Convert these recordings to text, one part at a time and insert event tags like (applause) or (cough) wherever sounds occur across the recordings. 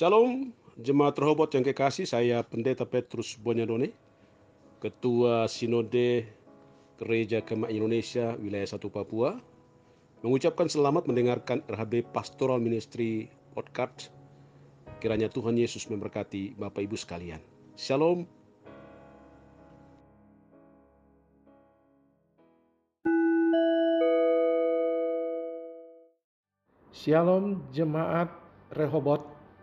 Shalom, jemaat Rehoboth yang kekasih, saya Pendeta Petrus Bonyadone, Ketua Sinode Gereja Kemah Indonesia Wilayah 1 Papua, mengucapkan selamat mendengarkan RHB Pastoral Ministry Podcast. Kiranya Tuhan Yesus memberkati Bapak Ibu sekalian. Shalom. Shalom jemaat Rehoboth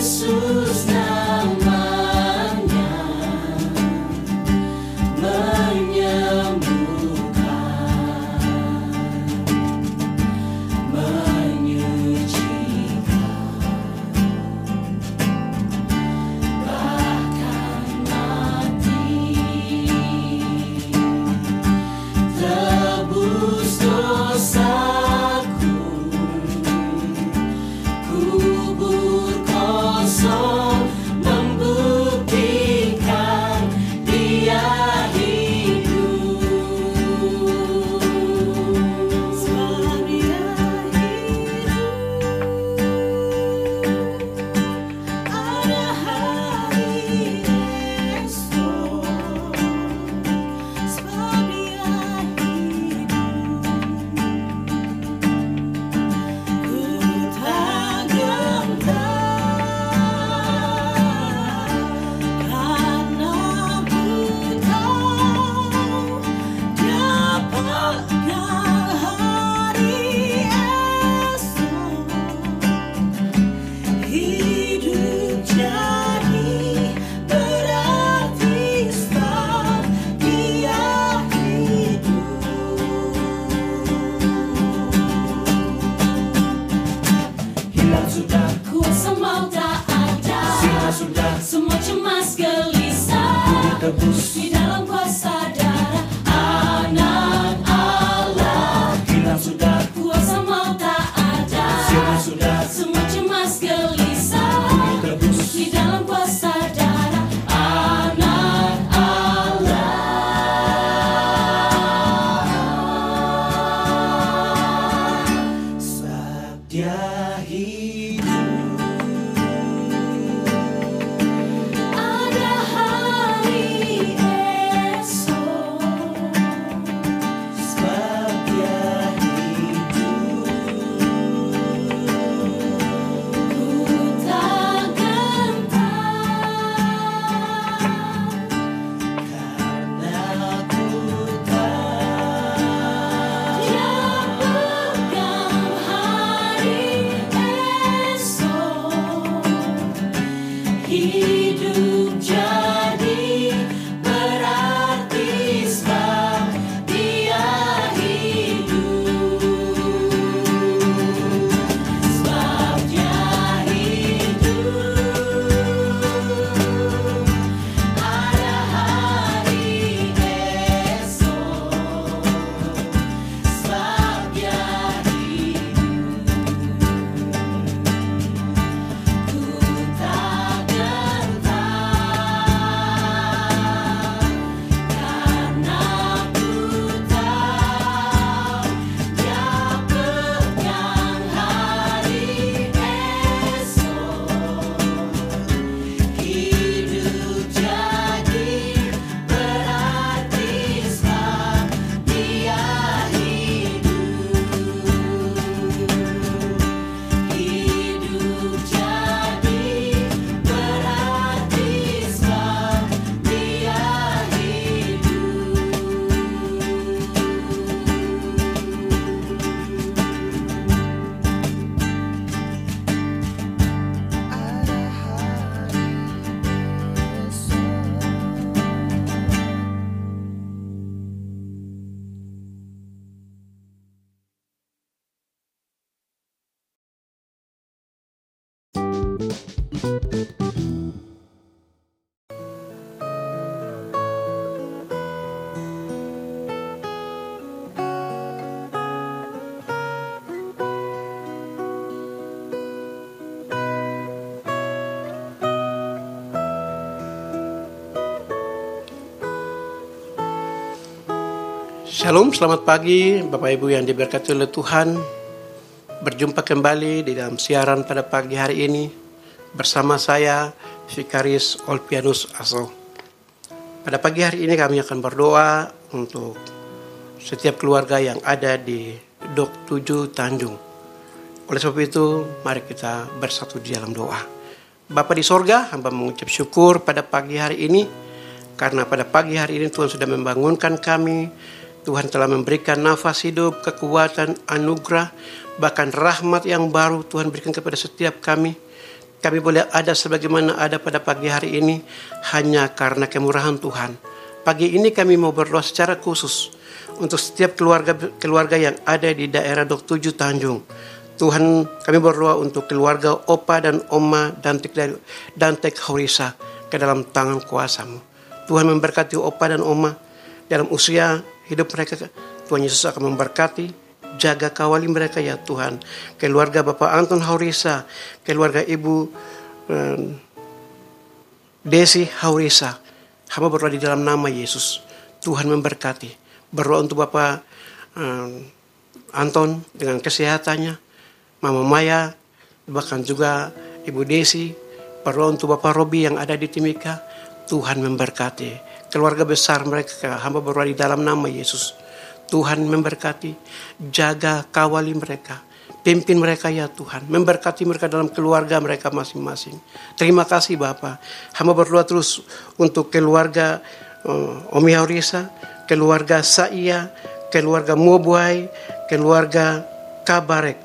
Yesus Tebus. Di dalam kuasa darah anak Allah. Hilang sudah kuasa mau tak ada. Sinar sudah? Semua cemas gelisah. Tebus. Di dalam kuasa darah anak Allah. Saat dia hidup Shalom, selamat pagi Bapak Ibu yang diberkati oleh Tuhan. Berjumpa kembali di dalam siaran pada pagi hari ini bersama saya Vikaris Olpianus Aso. Pada pagi hari ini kami akan berdoa untuk setiap keluarga yang ada di Dok 7 Tanjung. Oleh sebab itu, mari kita bersatu di dalam doa. Bapa di sorga, hamba mengucap syukur pada pagi hari ini karena pada pagi hari ini Tuhan sudah membangunkan kami Tuhan telah memberikan nafas hidup, kekuatan, anugerah, bahkan rahmat yang baru Tuhan berikan kepada setiap kami. Kami boleh ada sebagaimana ada pada pagi hari ini hanya karena kemurahan Tuhan. Pagi ini kami mau berdoa secara khusus untuk setiap keluarga keluarga yang ada di daerah Dok 7 Tanjung. Tuhan kami berdoa untuk keluarga Opa dan Oma Dantek dari Dantek Horisa ke dalam tangan kuasamu. Tuhan memberkati Opa dan Oma dalam usia hidup mereka. Tuhan Yesus akan memberkati, jaga kawali mereka ya Tuhan. Keluarga Bapak Anton Haurisa, keluarga Ibu eh, Desi Haurisa. Hamba berdoa di dalam nama Yesus. Tuhan memberkati. Berdoa untuk Bapak eh, Anton dengan kesehatannya. Mama Maya, bahkan juga Ibu Desi. Berdoa untuk Bapak Robi yang ada di Timika. Tuhan memberkati keluarga besar mereka. Hamba berdoa di dalam nama Yesus. Tuhan memberkati, jaga kawali mereka. Pimpin mereka ya Tuhan. Memberkati mereka dalam keluarga mereka masing-masing. Terima kasih Bapak. Hamba berdoa terus untuk keluarga uh, Omi Aurisa, keluarga Saia, keluarga Mobuai, keluarga Kabarek,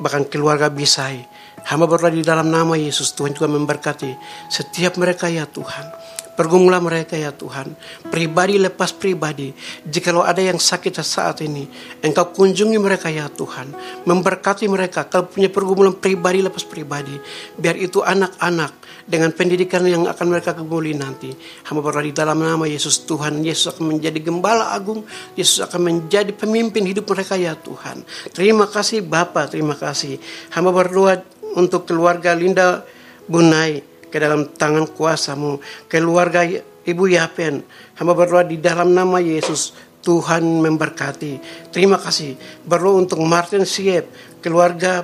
bahkan keluarga Bisai. Hamba berdoa di dalam nama Yesus. Tuhan juga memberkati setiap mereka ya Tuhan. Pergumulan mereka ya Tuhan. Pribadi lepas pribadi. Jikalau ada yang sakit saat ini. Engkau kunjungi mereka ya Tuhan. Memberkati mereka. Kalau punya pergumulan pribadi lepas pribadi. Biar itu anak-anak. Dengan pendidikan yang akan mereka kemuli nanti. Hamba berdoa di dalam nama Yesus Tuhan. Yesus akan menjadi gembala agung. Yesus akan menjadi pemimpin hidup mereka ya Tuhan. Terima kasih Bapak. Terima kasih. Hamba berdoa untuk keluarga Linda Bunai ke dalam tangan kuasamu. Keluarga Ibu Yapen, hamba berdoa di dalam nama Yesus, Tuhan memberkati. Terima kasih. Berdoa untuk Martin Siep, keluarga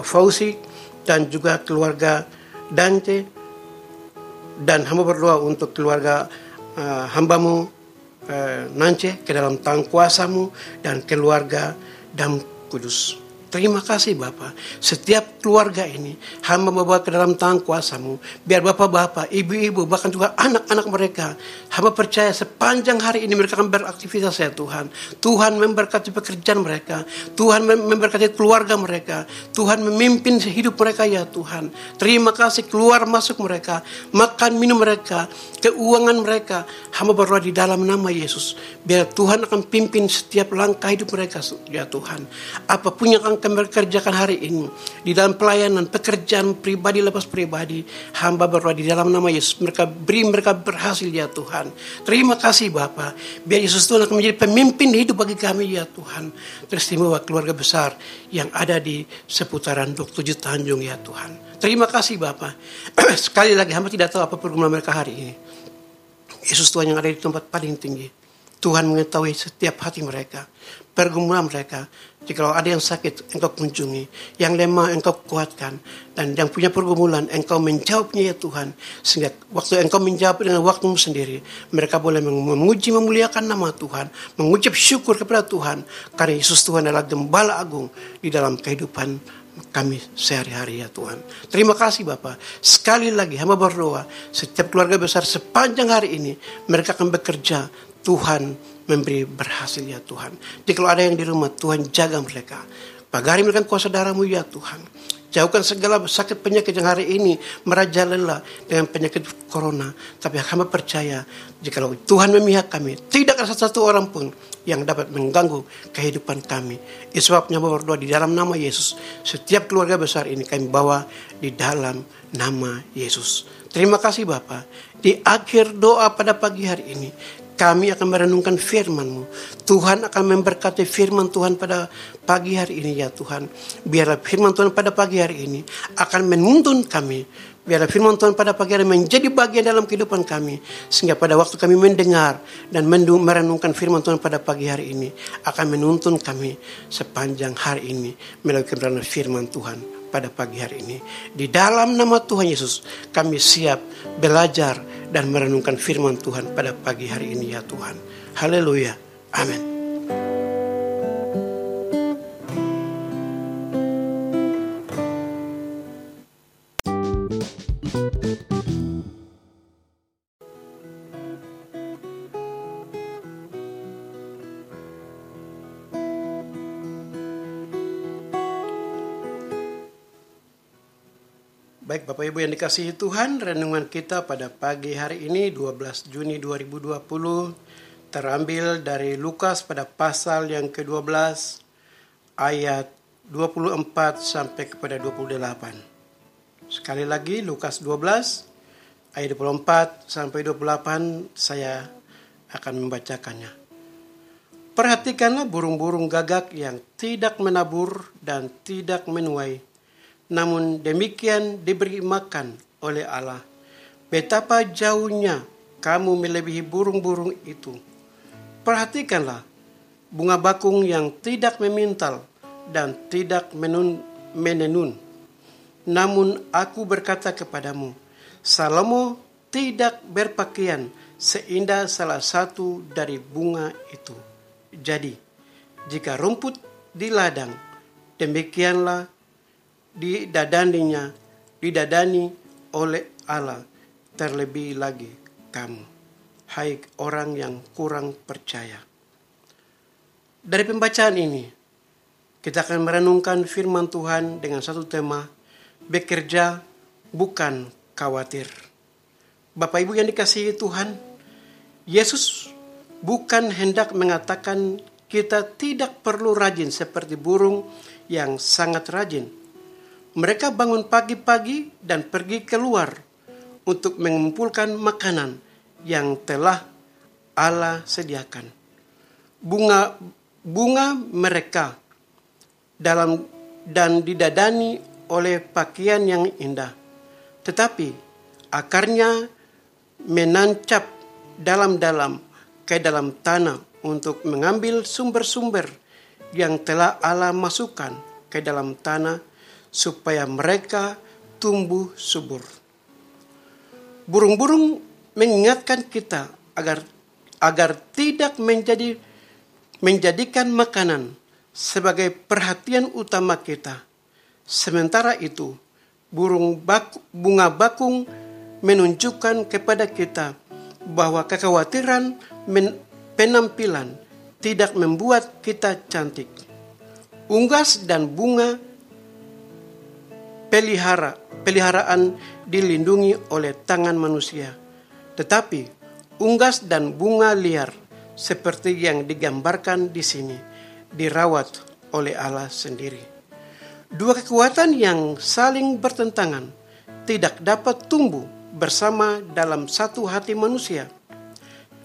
Fauzi, dan juga keluarga Dante. Dan hamba berdoa untuk keluarga uh, hambamu uh, Nance ke dalam tangan kuasamu dan keluarga Dam Kudus. Terima kasih Bapak. Setiap keluarga ini hamba membawa ke dalam tangan kuasamu. Biar bapak-bapak, ibu-ibu, bahkan juga anak-anak mereka. Hamba percaya sepanjang hari ini mereka akan beraktivitas ya Tuhan. Tuhan memberkati pekerjaan mereka. Tuhan memberkati keluarga mereka. Tuhan memimpin hidup mereka ya Tuhan. Terima kasih keluar masuk mereka. Makan minum mereka. Keuangan mereka. Hamba berdoa di dalam nama Yesus. Biar Tuhan akan pimpin setiap langkah hidup mereka ya Tuhan. Apa pun yang akan kami kerjakan hari ini. Di dalam pelayanan pekerjaan pribadi lepas pribadi hamba berdoa di dalam nama Yesus. Mereka beri mereka berhasil ya Tuhan. Terima kasih Bapa. Biar Yesus Tuhan akan menjadi pemimpin hidup bagi kami ya Tuhan. Teristimewa keluarga besar yang ada di seputaran Dok Tujuh Tanjung ya Tuhan. Terima kasih Bapa. (clears throat) Sekali lagi hamba tidak tahu apa pergumulan mereka hari ini. Yesus Tuhan yang ada di tempat paling tinggi Tuhan mengetahui setiap hati mereka pergumulan mereka Jikalau ada yang sakit, engkau kunjungi. Yang lemah, engkau kuatkan. Dan yang punya pergumulan, engkau menjawabnya ya Tuhan. Sehingga waktu engkau menjawab dengan waktumu sendiri, mereka boleh memuji, memuliakan nama Tuhan. Mengucap syukur kepada Tuhan. Karena Yesus Tuhan adalah gembala agung di dalam kehidupan kami sehari-hari ya Tuhan. Terima kasih Bapak. Sekali lagi hamba berdoa, setiap keluarga besar sepanjang hari ini mereka akan bekerja Tuhan memberi berhasil ya Tuhan. Jadi kalau ada yang di rumah, Tuhan jaga mereka. Pagari mereka kuasa darahmu ya Tuhan. Jauhkan segala sakit penyakit yang hari ini merajalela dengan penyakit corona. Tapi hamba percaya jika Tuhan memihak kami, tidak ada satu orang pun yang dapat mengganggu kehidupan kami. Sebabnya berdoa di dalam nama Yesus. Setiap keluarga besar ini kami bawa di dalam nama Yesus. Terima kasih Bapak. Di akhir doa pada pagi hari ini, kami akan merenungkan firman-Mu. Tuhan akan memberkati firman Tuhan pada pagi hari ini ya Tuhan. Biarlah firman Tuhan pada pagi hari ini akan menuntun kami Biarlah firman Tuhan pada pagi hari menjadi bagian dalam kehidupan kami. Sehingga pada waktu kami mendengar dan merenungkan firman Tuhan pada pagi hari ini. Akan menuntun kami sepanjang hari ini. Melalui kebenaran firman Tuhan pada pagi hari ini. Di dalam nama Tuhan Yesus kami siap belajar dan merenungkan firman Tuhan pada pagi hari ini ya Tuhan. Haleluya. Amin. Baik Bapak Ibu yang dikasihi Tuhan, renungan kita pada pagi hari ini 12 Juni 2020 terambil dari Lukas pada pasal yang ke-12 ayat 24 sampai kepada 28. Sekali lagi Lukas 12 ayat 24 sampai 28 saya akan membacakannya. Perhatikanlah burung-burung gagak yang tidak menabur dan tidak menuai namun demikian diberi makan oleh Allah. Betapa jauhnya kamu melebihi burung-burung itu. Perhatikanlah bunga bakung yang tidak memintal dan tidak menun, menenun. Namun aku berkata kepadamu, Salomo tidak berpakaian seindah salah satu dari bunga itu. Jadi, jika rumput di ladang, demikianlah didadaninya, didadani oleh Allah terlebih lagi kamu. Hai orang yang kurang percaya. Dari pembacaan ini, kita akan merenungkan firman Tuhan dengan satu tema, bekerja bukan khawatir. Bapak Ibu yang dikasihi Tuhan, Yesus bukan hendak mengatakan kita tidak perlu rajin seperti burung yang sangat rajin, mereka bangun pagi-pagi dan pergi keluar untuk mengumpulkan makanan yang telah Allah sediakan. Bunga bunga mereka dalam dan didadani oleh pakaian yang indah. Tetapi akarnya menancap dalam-dalam ke dalam tanah untuk mengambil sumber-sumber yang telah Allah masukkan ke dalam tanah supaya mereka tumbuh subur. Burung-burung mengingatkan kita agar agar tidak menjadi menjadikan makanan sebagai perhatian utama kita. Sementara itu, burung baku, bunga bakung menunjukkan kepada kita bahwa kekhawatiran men, penampilan tidak membuat kita cantik. Unggas dan bunga pelihara, peliharaan dilindungi oleh tangan manusia. Tetapi unggas dan bunga liar seperti yang digambarkan di sini dirawat oleh Allah sendiri. Dua kekuatan yang saling bertentangan tidak dapat tumbuh bersama dalam satu hati manusia.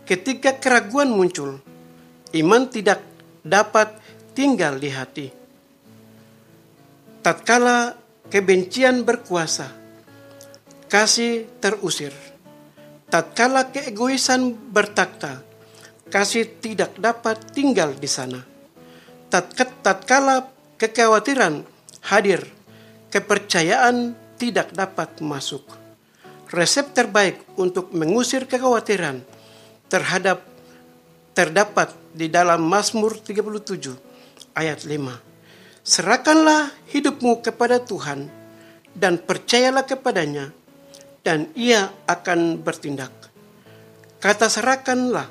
Ketika keraguan muncul, iman tidak dapat tinggal di hati. Tatkala kebencian berkuasa, kasih terusir. Tatkala keegoisan bertakhta, kasih tidak dapat tinggal di sana. Tatkala kekhawatiran hadir, kepercayaan tidak dapat masuk. Resep terbaik untuk mengusir kekhawatiran terhadap terdapat di dalam Mazmur 37 ayat 5 Serahkanlah hidupmu kepada Tuhan dan percayalah kepadanya dan ia akan bertindak. Kata serahkanlah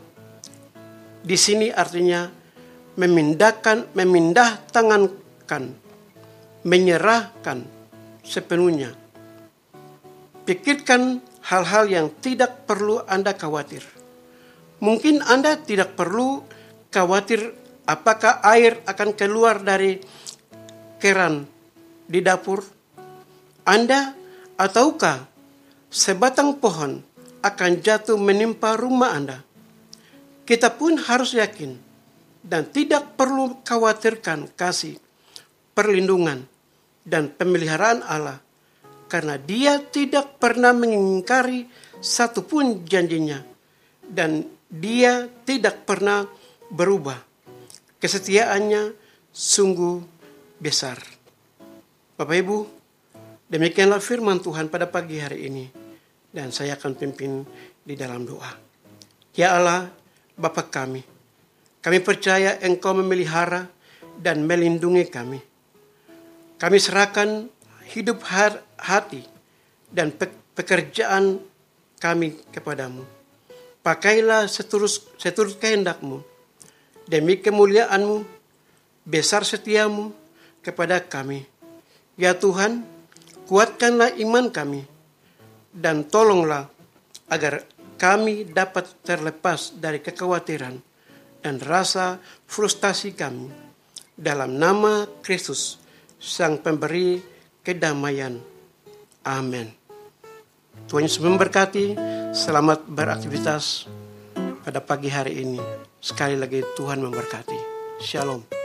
di sini artinya memindahkan, memindah tangankan, menyerahkan sepenuhnya. Pikirkan hal-hal yang tidak perlu Anda khawatir. Mungkin Anda tidak perlu khawatir apakah air akan keluar dari keran di dapur? Anda ataukah sebatang pohon akan jatuh menimpa rumah Anda? Kita pun harus yakin dan tidak perlu khawatirkan kasih, perlindungan, dan pemeliharaan Allah karena dia tidak pernah mengingkari satupun janjinya dan dia tidak pernah berubah. Kesetiaannya sungguh besar. Bapak Ibu, demikianlah firman Tuhan pada pagi hari ini. Dan saya akan pimpin di dalam doa. Ya Allah, Bapa kami, kami percaya Engkau memelihara dan melindungi kami. Kami serahkan hidup hati dan pekerjaan kami kepadamu. Pakailah seturus, seturut kehendakmu. Demi kemuliaanmu, besar setiamu kepada kami. Ya Tuhan, kuatkanlah iman kami dan tolonglah agar kami dapat terlepas dari kekhawatiran dan rasa frustasi kami dalam nama Kristus sang pemberi kedamaian. Amin. Tuhan Yesus memberkati. Selamat beraktivitas pada pagi hari ini. Sekali lagi Tuhan memberkati. Shalom.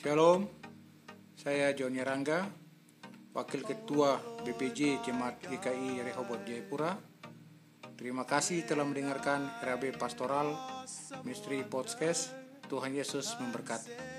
Shalom, saya Joni Rangga, Wakil Ketua BPJ Jemaat GKI Rehoboth Jayapura. Terima kasih telah mendengarkan RAB Pastoral Misteri Podcast. Tuhan Yesus memberkati.